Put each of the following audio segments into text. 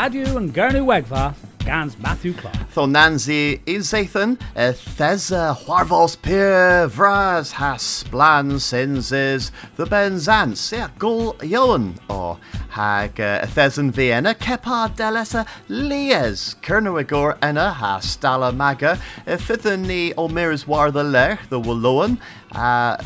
Radio and Gernu Wegva, Gans Matthew Clark. Tho Nancy Izathan, a Thesa Huarvos Pier Vras has Blan Sinses, the Benzan, Gul Yoan, or Hag a Thezan Vienna, Kepa Delesa Lies, Kernawigor Enna, ha Stala Maga, a Fithan ni Olmirs War the Lech, the Walloan, uh,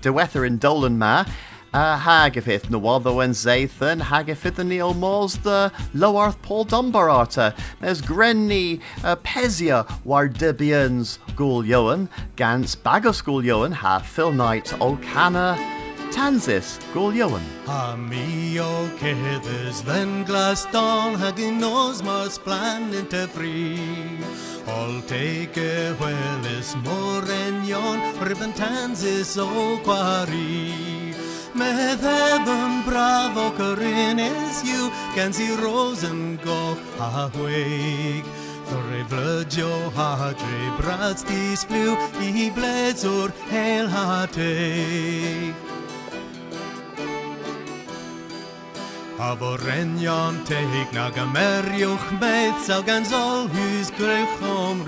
de Weather in Dolan Ma, hagafith na waddo en zaithan, hagafith yn Neil Mors the Lowarth Paul Dunbarata, mes grenni uh, Pesia war dibians gul yoan, gans bagos gul yoan, ha Phil Knight Olcana, Tansis gul yoan. Ha mi o ceddes then glas don hagin nos mars plan inte. All take a well is more en yon, ribbon Tansis o quari. Meddedd bravo Corinne is you Gan si rosen go a hweig Thorre vlydjo ha dre brats dis blw I bleds o'r heil ha teig A fo renion teig na gymeriwch meid Saw gan zol hys grewch om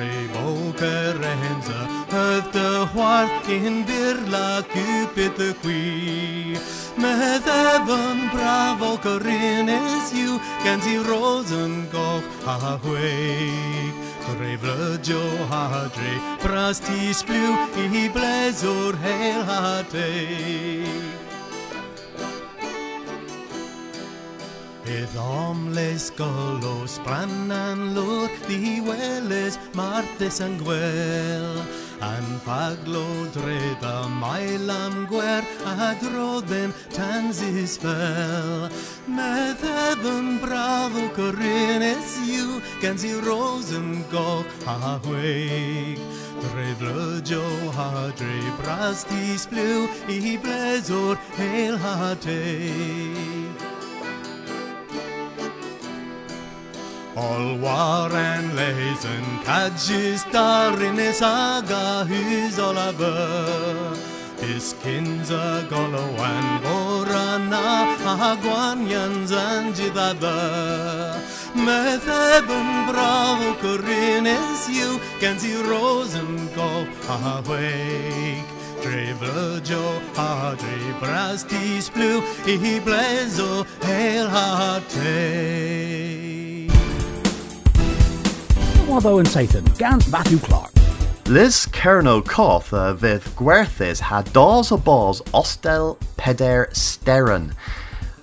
ri Rebo kerenza Hydd dy hwarth in birla cupid y chwi Meddefn brafo is yw Gan si rosen goch a hweig Dre flydjo ha dre Bras ti sbliw i heil ha Bydd omles golos brannan lwr ddiweles martes yn gwel Yn faglo dredd a mael am gwer a droddem tansis fel Meddedd yn braf o gyrines yw gan si ros yn goch a hweig. Dredd rydio a dre bras di i i blesor heil ha teig. All war and leisen cadgis darin is aga hys olaver Is kinza golowan borana a gwanians and jidada. Methebyn bravo is you si rosen go a wake. Dre vlydjo a dre bras tis blw Waddo and Satan, gans Matthew Clark. Liz Kerno Koth uh, fydd gwerthus ha dos ostel peder steren.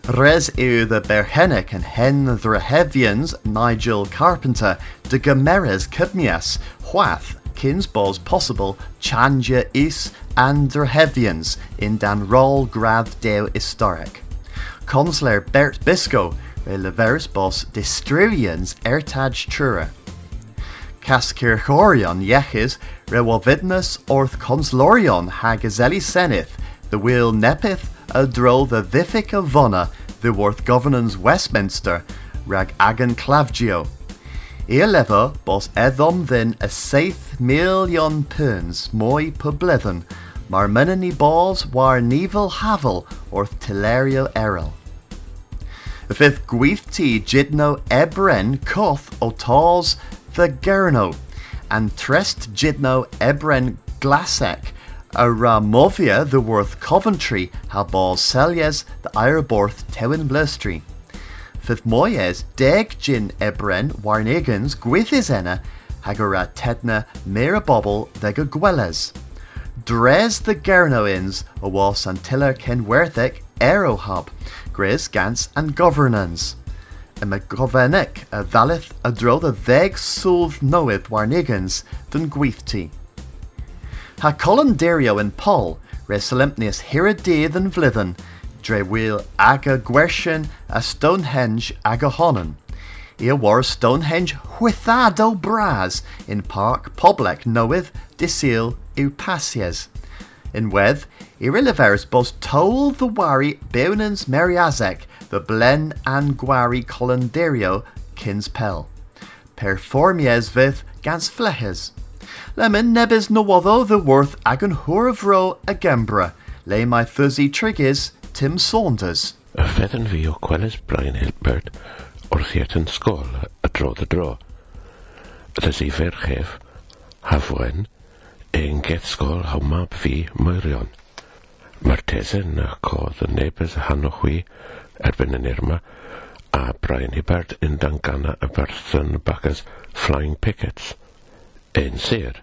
Res yw the berhennic and hen dhrehevians Nigel Carpenter de Gameres Cybnias, Hwath, kins bos possible chanja is and dhrehevians in dan rol grav historic. Consular Bert Bisco, leveris bos distrivians ertaj trura. Cascirchorion yechis rewovidnus orth conslorion hagazeli senith, the will nepith a dro the vific of vona, the worth governance Westminster, rag agan clavgio. Ear bos edom then a saith million puns moi publithen, mar menani balls war nevel havel orth tilerio eril. The fifth gweith ti jidno ebren koth o tals the Gerno, and Trest Jidno Ebren Glasek, Ramovia uh, the worth Coventry, ha ball Celies the Ireborth Tewin Blustry. Fifth Moyes Deg Jin Ebren Warnegans Gwithis Enna, Hagara Tedna Mera Bobble the Gwelles. Dres the Gernoins, a wall Santilla Ken Werthek, Aerohub, Gris Gans and Governance y mae gofennig y ddalith y drodd y ddeg sŵdd newydd warnigans dyn gweithti. Ha colon derio yn Paul, res solemnius hira dydd yn flyddyn, dre wyl ag y gwersyn a Stonehenge ag y honon. I war Stonehenge hwythad o bras in parc poblec newydd disil yw pasies. In wedd, i rileferus bos tol the wari bewnans meriazek the blen an gwari colanderio kins pel. Performies vith gans flehes. Lemon nebis nowotho the worth agan hur of ro a gembra, lay my fuzzy triggers Tim Saunders. Y fedd yn fi o gwelys Brian Hibbert at yn sgol a drodd y dro. Ydys i fer chef, hafwen, ein get sgol hawmab fi myrion. Mae'r tesen ac oedd y nebys hanno chwi erbyn yn Irma, a Brian Hibbert yn dangana y berthyn bach Flying Pickets. Ein sir,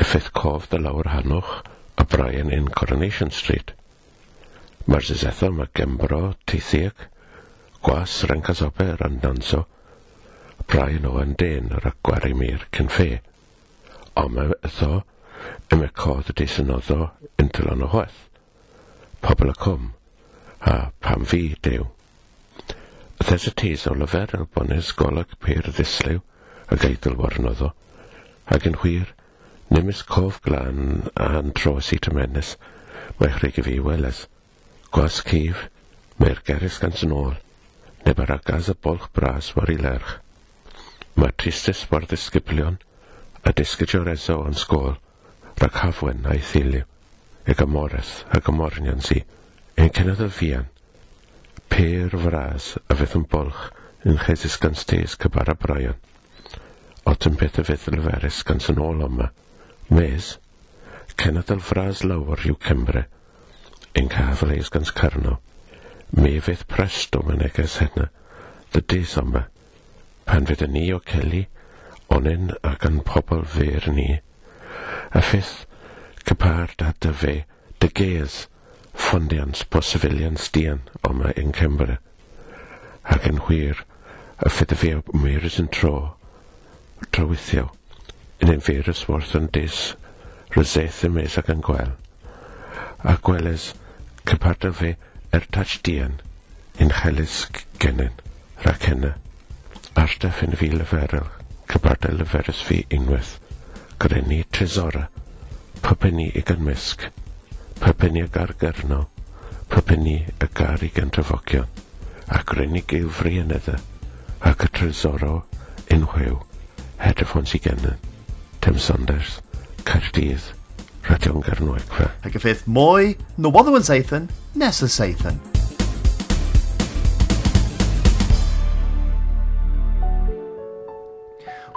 effeith cof dy lawr hanwch a Brian in Coronation Street. Mae'r sysethol mae Gembro, Teithiac, Gwas, Rencas Ober, Andanso, Brian Owen Dyn yr agwari mir cyn fe. Ond mae ytho, y mae codd y desynoddo yn tylan o hweth. Pobl y cwm, a pam fi diw. Ydes y tis o lyfer ar bonus golwg pyr ddislew a geidl warnoddo, ac yn hwyr, nimis cof glan a'n tros i tymenus, mae chrig i fi weles. Gwas cif, mae'r geris gan sy'n ôl, neb ar agas y bolch bras war i lerch. Mae tristus war ddisgyblion, a disgydio'r eso o'n sgôl, rhag hafwen a'i thiliw, ag gymores a gymornion si. Ein cynnydd y fian, per fras a fydd yn bolch yn chesis gan stes cybar a braion. Ot yn beth y fydd yn lyferus gan sy'n ôl yma. Mes, cynnydd y fras lawr yw Cymru, yn caf leis gan scarno. Mi fydd presto yn eges hynna, dy dys yma, pan fydd ni o celi, onyn ac yn pobl fyr ni. A ffith, cypar da dy fe, dy ges, ffyndiant posibiliant dian oma yn Cymru. Ac yn wir, y ffyddi mwyrs yn tro, trowithio, yn ein feirys wrth yn dis, ryseth y mes ac yn gwel. A gweles, cypardal fe er tach dian, yn chelys genyn, rhac hynna. Arstaf yn fi leferel, cypardal leferys fi unwaith, grenu tresora, pobenni i gynmysg pa y gar gyrno, pa y gar i gyntrafogion, ac rynig i'w yn edrych, ac y trysoro unhwyw, hedryffons i gennym, Tim Saunders, Caerdydd, Radio'n Gernwegfa. Ac y ffydd mwy, nôl no, yn Seithyn, nes y Seithyn.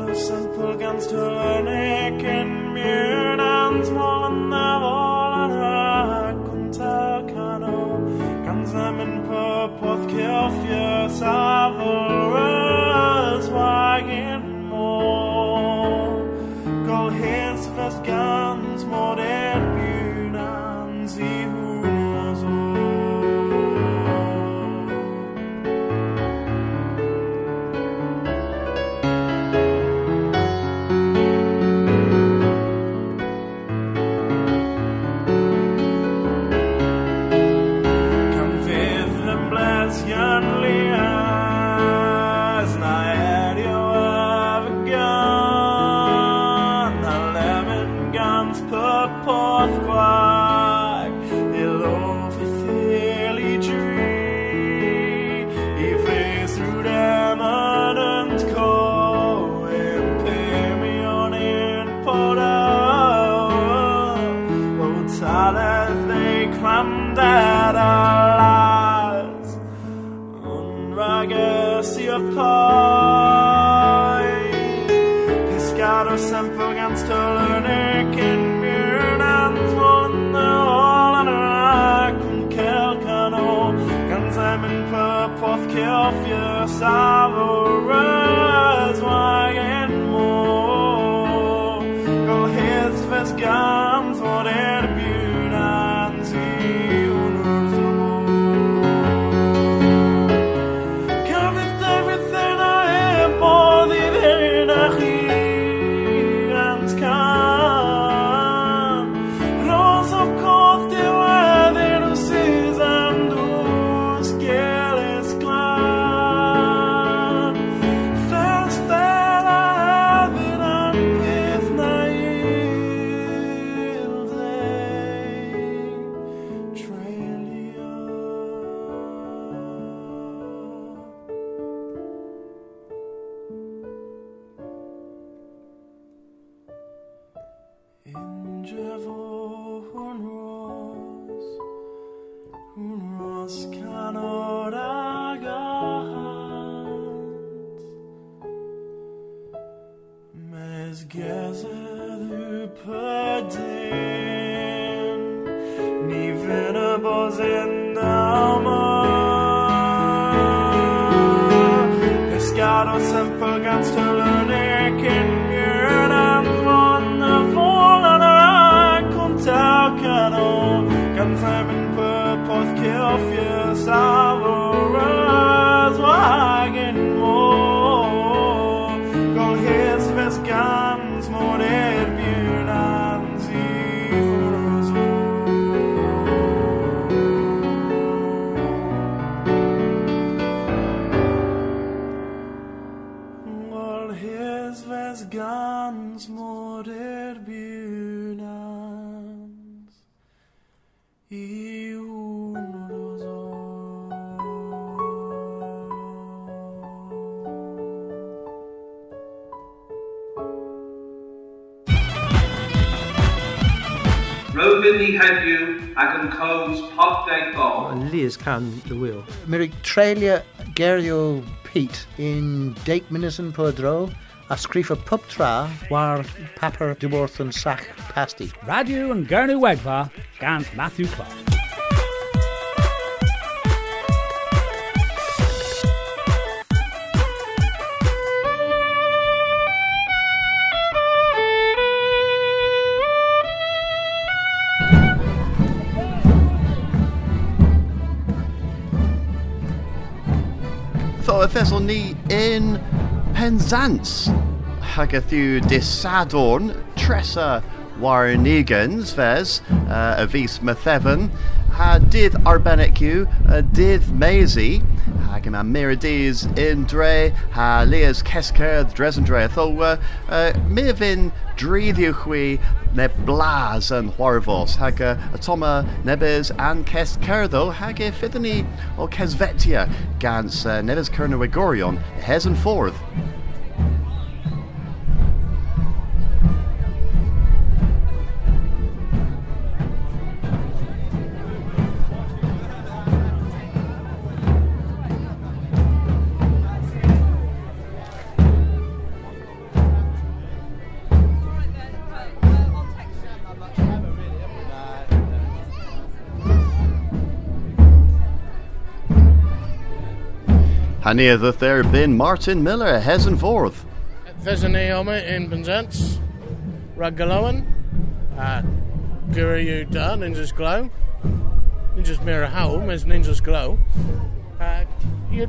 Pescado simple guns to learn and mune and small and the wall and raconta cano Guns them in purpose kill fierce Pescado sempre gans to learn. Can burn and one na all an ra kun kel kano gan simon purpoth Agant, Mes gezer perdin, Robin ni heddiw ac yn cwrs pop deg bol. Liz can the wheel. Mirig trelia gerio Pete in Dake Minison Podro a scrifa pub tra war papper Duworth and Sach pasty. Radio and Gurney Wegva, Gans Matthew Clark. Y ni in Penzance. Hagath yw disadorn tresa warnigans fes uh, a vis Mathevan. Ha dydd arbennic yw a Maisie. Hag yma Mirides in dre ha Leas Kesker dres yn dre. Tho uh, uh, mi fy'n driddiw chwi ne blas uh, y toma nebys an kes cerddo hag e ffyddyn ni o kesvetia gans nebys cyrna wegorion hes yn ffordd. Hania the there been Martin Miller hes yn ffordd. There's an Naomi in Penzance, Ragalowan, uh, Guru Da, Ninja's Glow, Ninja's Mirror Home is Ninja's Glow, uh, you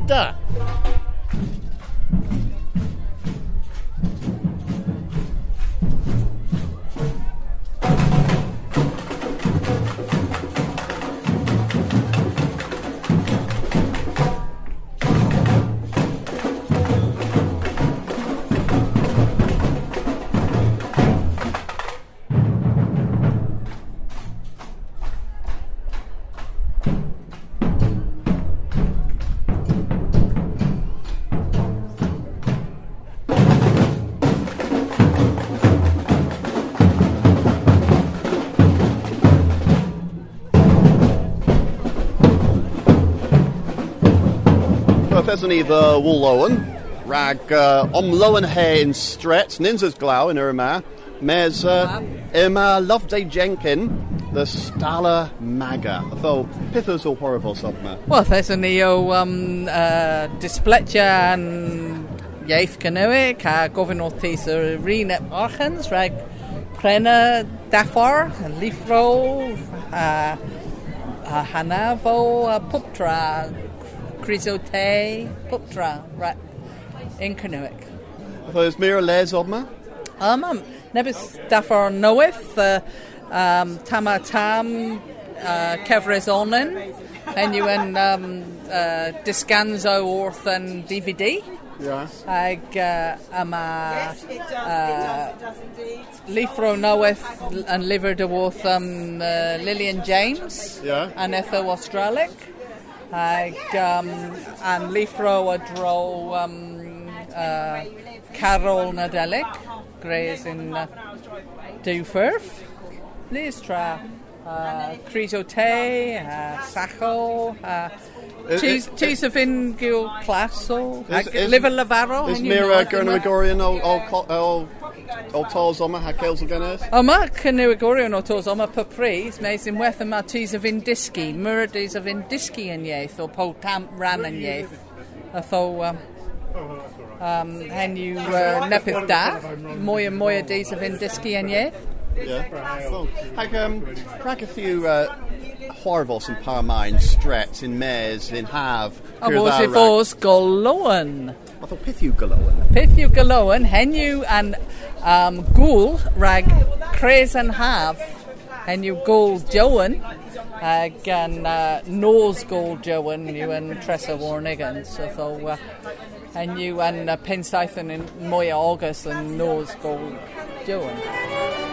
da. Professor ni the Woolowen, rag uh, omlowen he in stretch, ninjas glow in Irma, mes uh, Emma Loveday Jenkin, the Stala Maga. Tho, pithos o horrible sobma. Well, there's ni o um, uh, displetja yn iaith cynnywic a gofyn o thys prena daffor, lifro, a, a a crisote, puptra, right, in cynnywic. Tho, is mir les obma? Um, um, nebys daffor nywydd, uh, um, tama tam, uh, cefres onen, and you yn um, uh, disganzo wrth yn DVD. Yeah. Ag uh, yma uh, lifro nywydd yn lyfr dy wrth um, uh, Lillian James Yeah. yn etho Australic. Ag um, an lifro a dro um, uh, Carol Nadelic, Grays in uh, Dewfurf. Liz tra uh, Criso Te, uh, Sacho, uh, Is- Cheese is- cheese of in Gil Classo, Is- ag is- Liver Lavaro. Is hen yw mir nod uh. Gernagorian o, o, co- o, o tals obma, ha caels o gynnes? Yma, cynniwigorion o tos, yma papris, meis yn weth yma tis of indisgi, myrdys of indisgi yn ieith, o po tam ran yn ieith. A tho, um, um, hen yw uh, nepydd da, mwy a mwy a dis of indisgi yn ieith. Yeah. Well, hag, um, rhag a few uh, horvos yn paramain, stret, in mares, in haf, A fos i fos golowen. Fath o peth yw galowen? Peth yw galowen, hen yw um, rag cres yn haf, hen yw gŵl jowen, ag an uh, nos gŵl jowen yw yn Tresa Warnigan, so tho, uh, hen yw an uh, yn mwy o August yn nos gŵl jowen.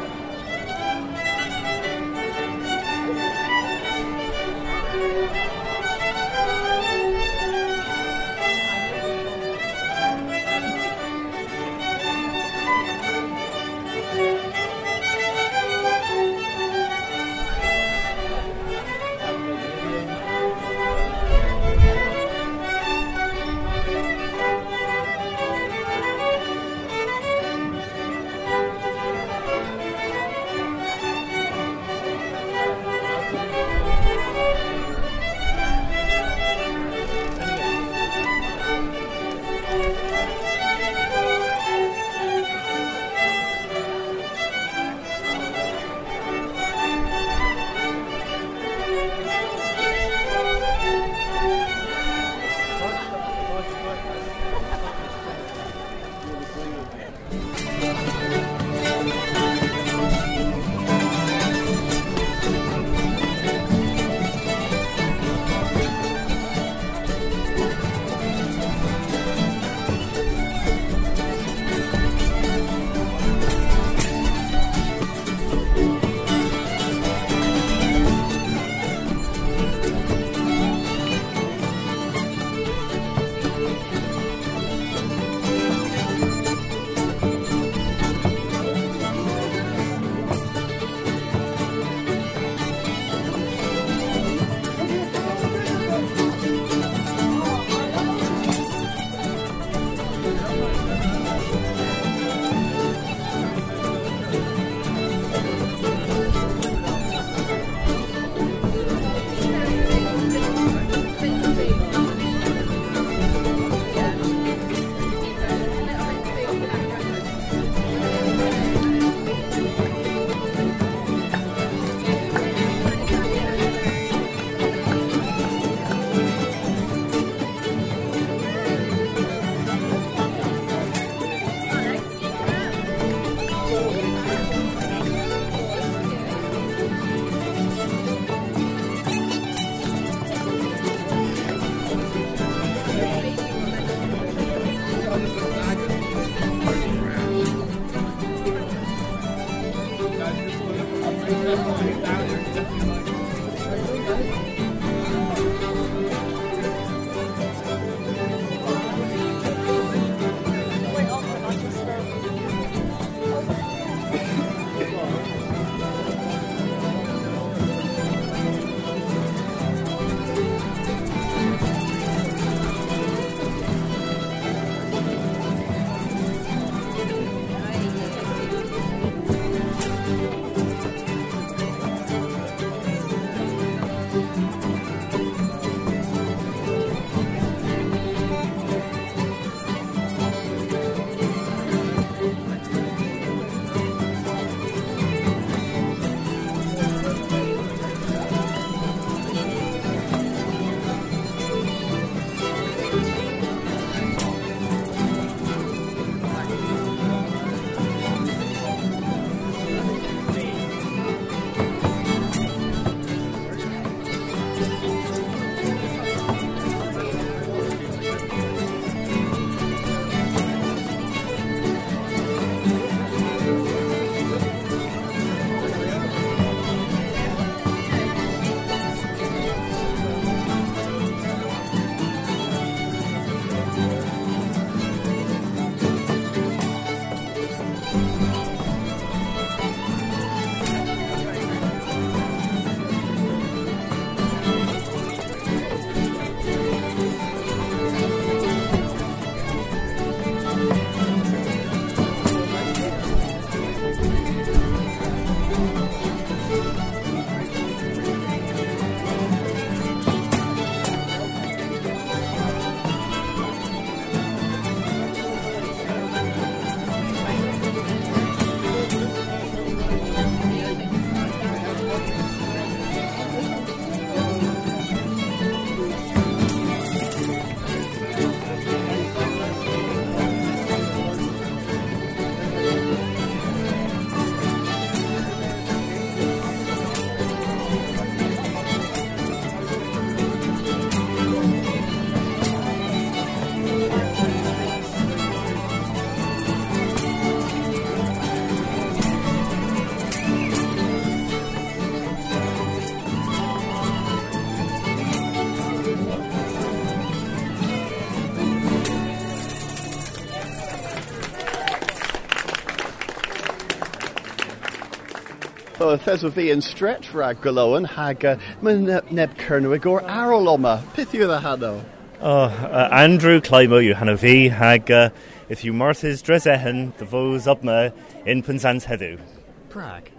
Tho thes o fi yn stretch rag galoan hag uh, mae'n neb cyrnwig o'r arol oma. Peth yw dda hano? Oh, uh, Andrew Climo yw hanno fi, hag uh, if you marthys dres ehen, the fos up me in Penzance heddiw. Prague.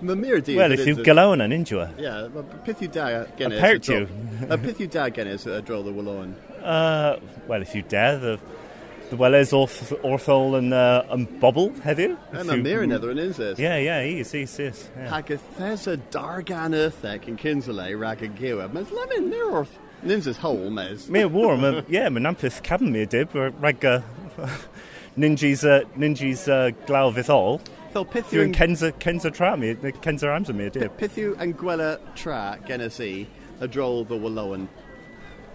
Mae mir di... Well, if you galawn an injua. Yeah, ma- peth yw da gennes... A pert yw. A peth yw da gennes y dro the Wallon. Uh, well, if you dare, the, welles orth, orthol and, uh, and bobble heddiw. Yeah, If mae you- mir yn edrych yn ynses. Yeah, yeah, he's, he's, he's. Yeah. Hag y thes y dargan earthec yn Kinsale rag y giwa. Mae'n lemon mir wrth. Nins hole, mes. Me war, ma, yeah, ma nampith cabin me dib, or rag uh, ninjas, uh, uh, vithol. Fel Yw yw Kenza, Kenza tra mi, Kenza amser me dib. Peth yw yn gwela tra gennes i y drol the Wallowan.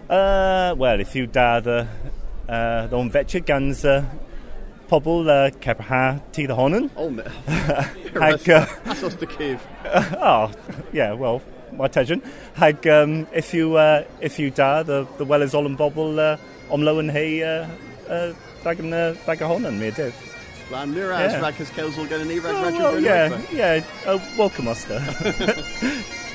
Uh, well, if you da the, uh, the on vetcha guns, uh, pobl uh, cep ha ti the honan. Oh, me. Hag, uh, Asos dy cyf. oh, yeah, well, my tejan. Hag, um, if you, uh, if you da, the, the well is all and bobble, uh, om lo and hey, uh, uh, dag yn, uh, dag a honan, mi dib. Lan mir as Yeah. rag hys celsol gen ni rag Oh, rag well, yeah, yeah, uh, welcome, Oster.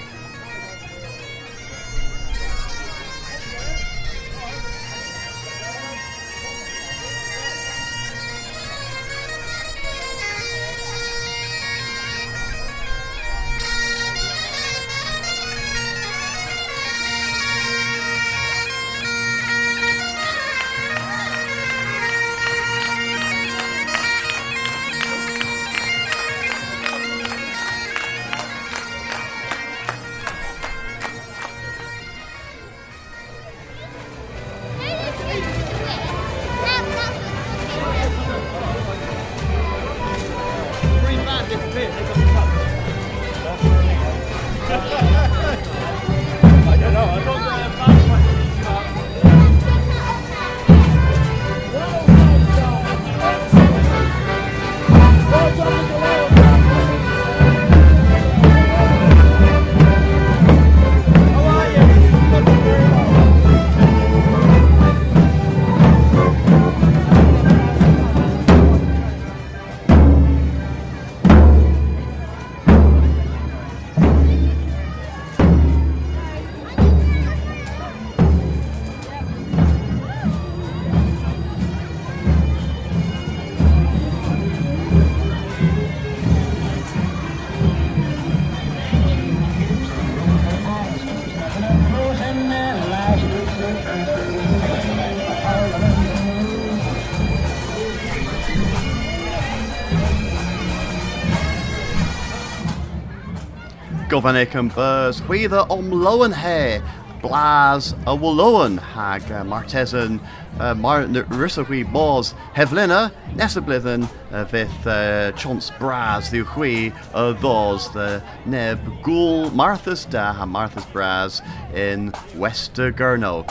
Gofanic yn bys, chwydda om lowen he, blas a wallowen hag uh, martesan uh, mar rysach wi bos heflina, nes y blydden uh, fydd uh, chons bras ddiw chwi y ddos the neb gwl Martha's da ha Martha's bras in Wester Gurno.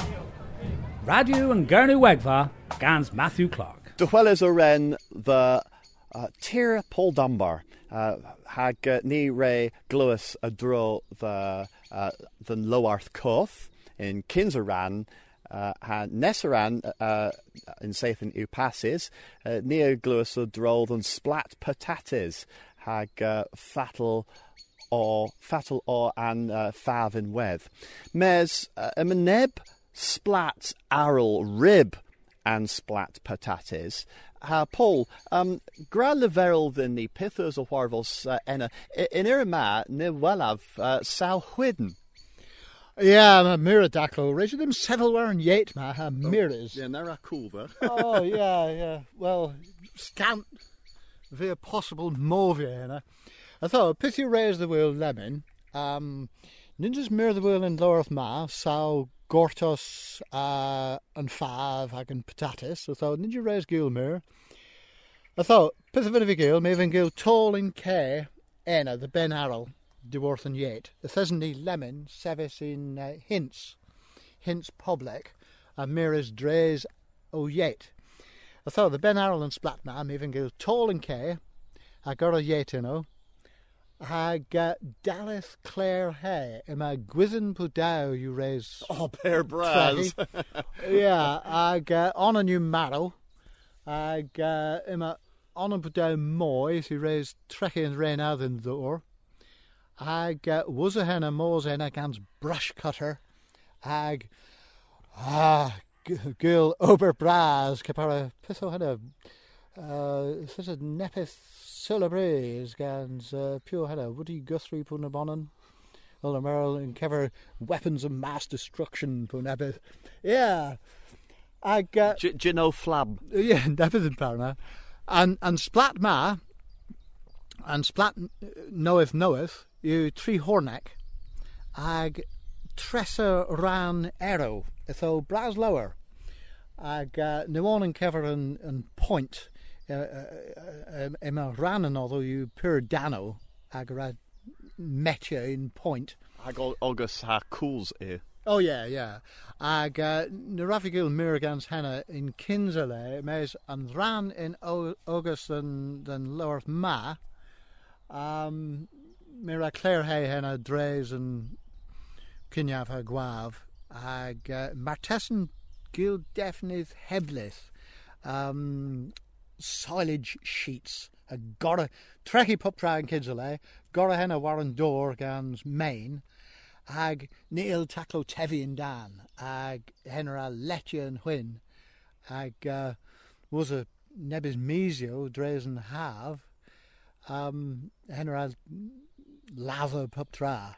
Radio and Gurney Wegva, Gans Matthew Clark. Dychweles o ren the uh, Tir Paul Dunbar. Uh, hag uh, ni re glywys y dro the, uh, the Lowarth Coth in Kinsaran uh, ha Nesaran uh, in Sathan yw passes uh, y glywys y dro the Splat Patates hag uh, fatal o fatal o an uh, faf yn wedd. Mes uh, y myneb splat arl rib and splat patates. Ha Paul, um, gra leverel than the pithers o warvels uh, enna in irma ne welaf uh, sal hwydden. Yeah, ma mira daclo. Rachel them several were yet ma ha mirrors. Yeah, they're cool though. oh yeah, yeah. Well, scant via possible movie, I thought pithy raise the wheel lemon. Um, ninjas mirror the wheel in Lorth Ma, so gortos and five hag and patatis. I thought ninja raise gilmere. I thought pithy vinavy gil, maven gil tall in care, ena the Ben Arrow, Deworth and yet. The thesny lemon, sevis in uh, hints, hints public, and mirrors drays o yet. I thought the Ben Arrow and Splatman, maven gil tall in care, I got a yet, you know. Hag uh, Dallas Clare Hay, yma gwydden pwdaw you raise. Oh, Bear Braz. yeah, ag uh, on a new marrow. Ag uh, yma on a pwdaw moi, you raise trechy and rain out in the door. ag uh, was a henna mós enna gans brush cutter ag ah g- gul ober bras capara piso henna uh, such a nepith celebrés gans uh, pure henna woody guthrie pun abonnen Well, Merrill and cover weapons of mass destruction pun ebith yeah ag uh, you flab? yeah, nebydd yn parna. And, and splat ma, and splat knoweth knoweth, yw tri hornec, ag tresa ran arrow, itho bras lower, ag uh, newon yn cyfer yn, yn point, uh, uh, uh, yma ran yn oddo yw pur dano, ag rad metio in point. Ag o- August ha cools e. Oh yeah, yeah. Ag uh, na rafigil Miragans henna in Kinsale, mes an ran in O- August than than Lower Ma. Um, Mira Claire hay henna dres and Kinyaf ha gwav. Ag uh, Martessen gil defnydd heblyth. Um, silage sheets. A gora trechi popra in Kinsale. Gora henna warren door gans main ag Neil taclo tefi yn dan, ag henra letio yn hwyn, ag uh, was a nebys mesio dres yn haf, um, henra lather pup tra.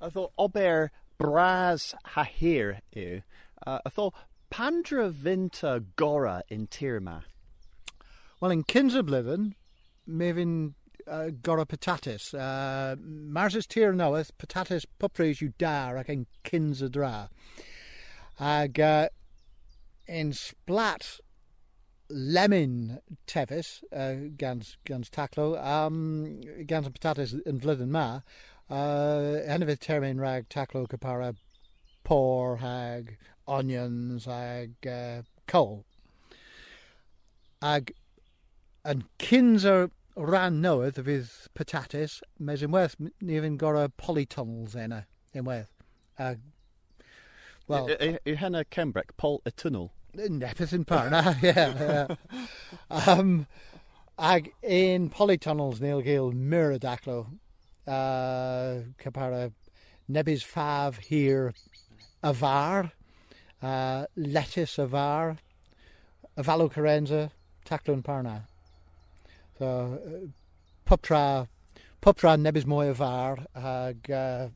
I thought ober bras ha here e. Uh, I thought pandra vinta gora in tirma. Wel, yn Kinsa blwyddyn, mi fy'n uh, gora patatis. Uh, Mars is tir noeth, patatis pupres yw dar ac dra. Ag uh, in splat lemon tefis, uh, gans, gans taclo, um, gans y patatis yn flwyddyn ma, uh, hynny fydd termyn rag taclo capara por hag onions hag uh, coal. Ag yn Kinsa ran noedd fydd patatis, mes werth ni fy'n gorau polytunnels yna, yn werth. Ag, wel, Yw henna Cembrec, pol y tunnel. nepeth yn par, na, yeah. yeah. Um, ag in polytunnels nil gil myr y daclo, uh, capara nebys faf hir a var, uh, lettuce a var, a falw carenza, taclo yn parna. So, uh, puptra, puptra nebys mwy a var, ag uh,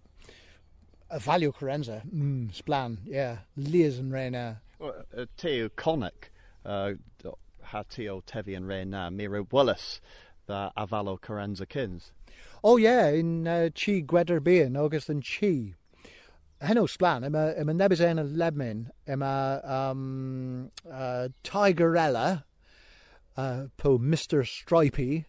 a falw carenza, mm, splan, yeah, lias yn reina. Uh, Teo Conic, uh, do- ha Teo Tevi and Ray na, Mira Willis, the Avalo Carenza Kins. Oh yeah, in uh, Chi Gweder Bean, August and Chi. Heno splan, yma, yma nebys ein y lebmin, yma um, uh, Tigerella, uh, po Mr. Stripey,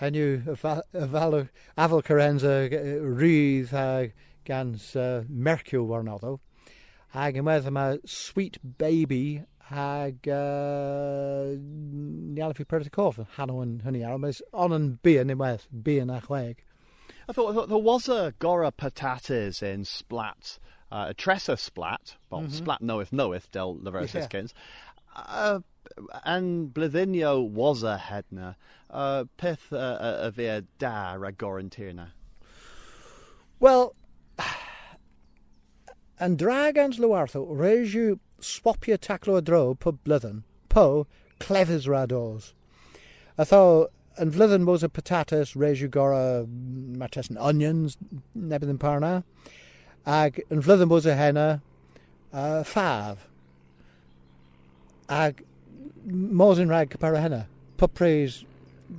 and you afal carenza rydd uh, gans uh, Mercure warnoddo. Ag yn wedd yma Sweet Baby ag uh, ni alw fi pyrth y coff, hanno yn hynny ar, ond on yn bian yn wedd, bian a chweg. I thought, I thought there was a Gora patates in Splat, uh, a Tressa Splat, well, Mhm. Splat knoweth knoweth, del Leverus Yeah. Uh, and Blithinio was a hedna. Uh, pith uh, a via da ragorantirna. Wel, yn drag ans Lwartho, reis yw swapio taclo y dro po blyddyn, po clefys rados. Atho, yn flyddyn mos y patatas, yw gora mates yn onions, nebydd yn parna, ag yn flyddyn mos y henna, uh, ffaf. Ag mos yn rhag par henna, pupres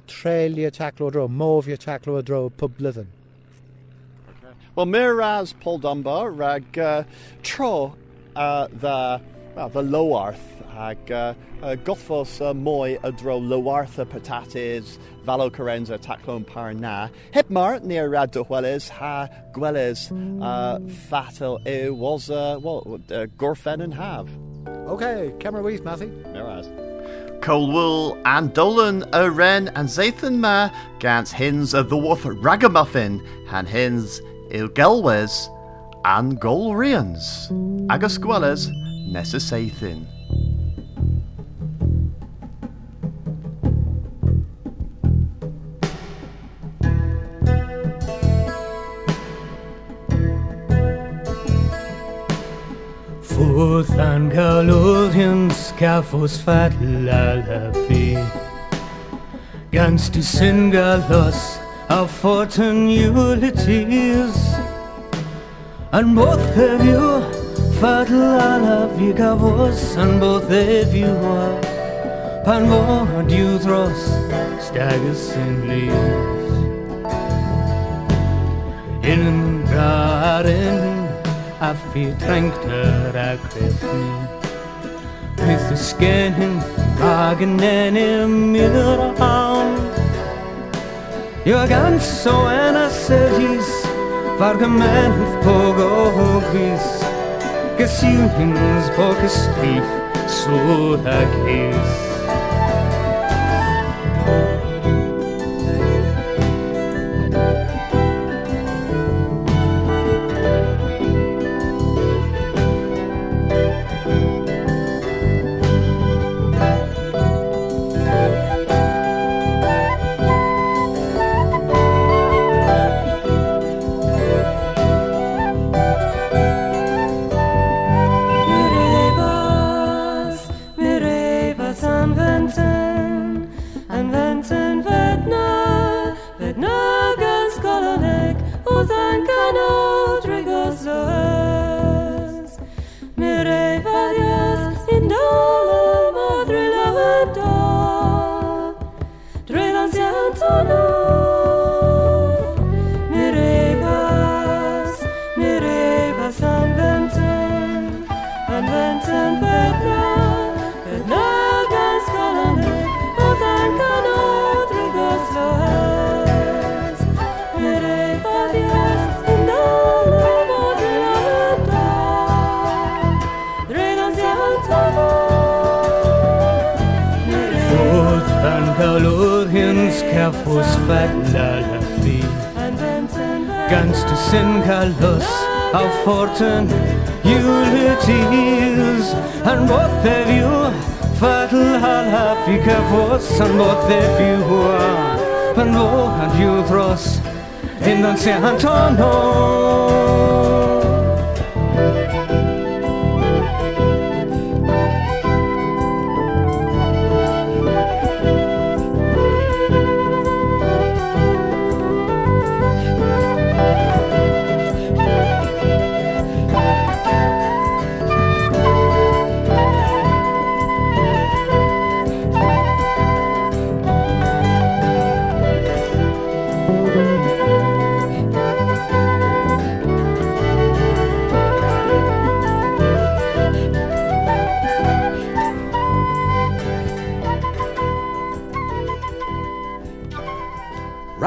treulio taclo y dro, mofio taclo dro blyddyn. Well, Miraz Paul Dunbar rag uh, tro uh, the well, the Lowarth hag uh, uh, gothos uh, moi a dro Lowartha patates valo carenza taclon parna hipmar near rad Weles ha gweles uh, fatal e was uh, well uh, gorfen and have Okay, camera weith, Matthew. Miraz. Colwool and Dolan a Ren and Zathan Ma gans hins of the dwarf ragamuffin and hins il gelwes and golrians. Agus gweles nessa Sathan. Futhan galurian scafos fat lalafi Ganz die singalos of fortune utilities And both of you fat lalafi gavos And both of you are. Pan you thros stagus in leaves In garen a fi trängter a krefni With the skin Magen en i myrraun Jag ganz så ena sergis Vargament på gågvis Gesynings på kestrif Så hagis Mirevas, fat lalafi Ganz singalos of fortune utilities And both of you? Fatal halafi cafos And both of you? Are Pano and you thros In Don San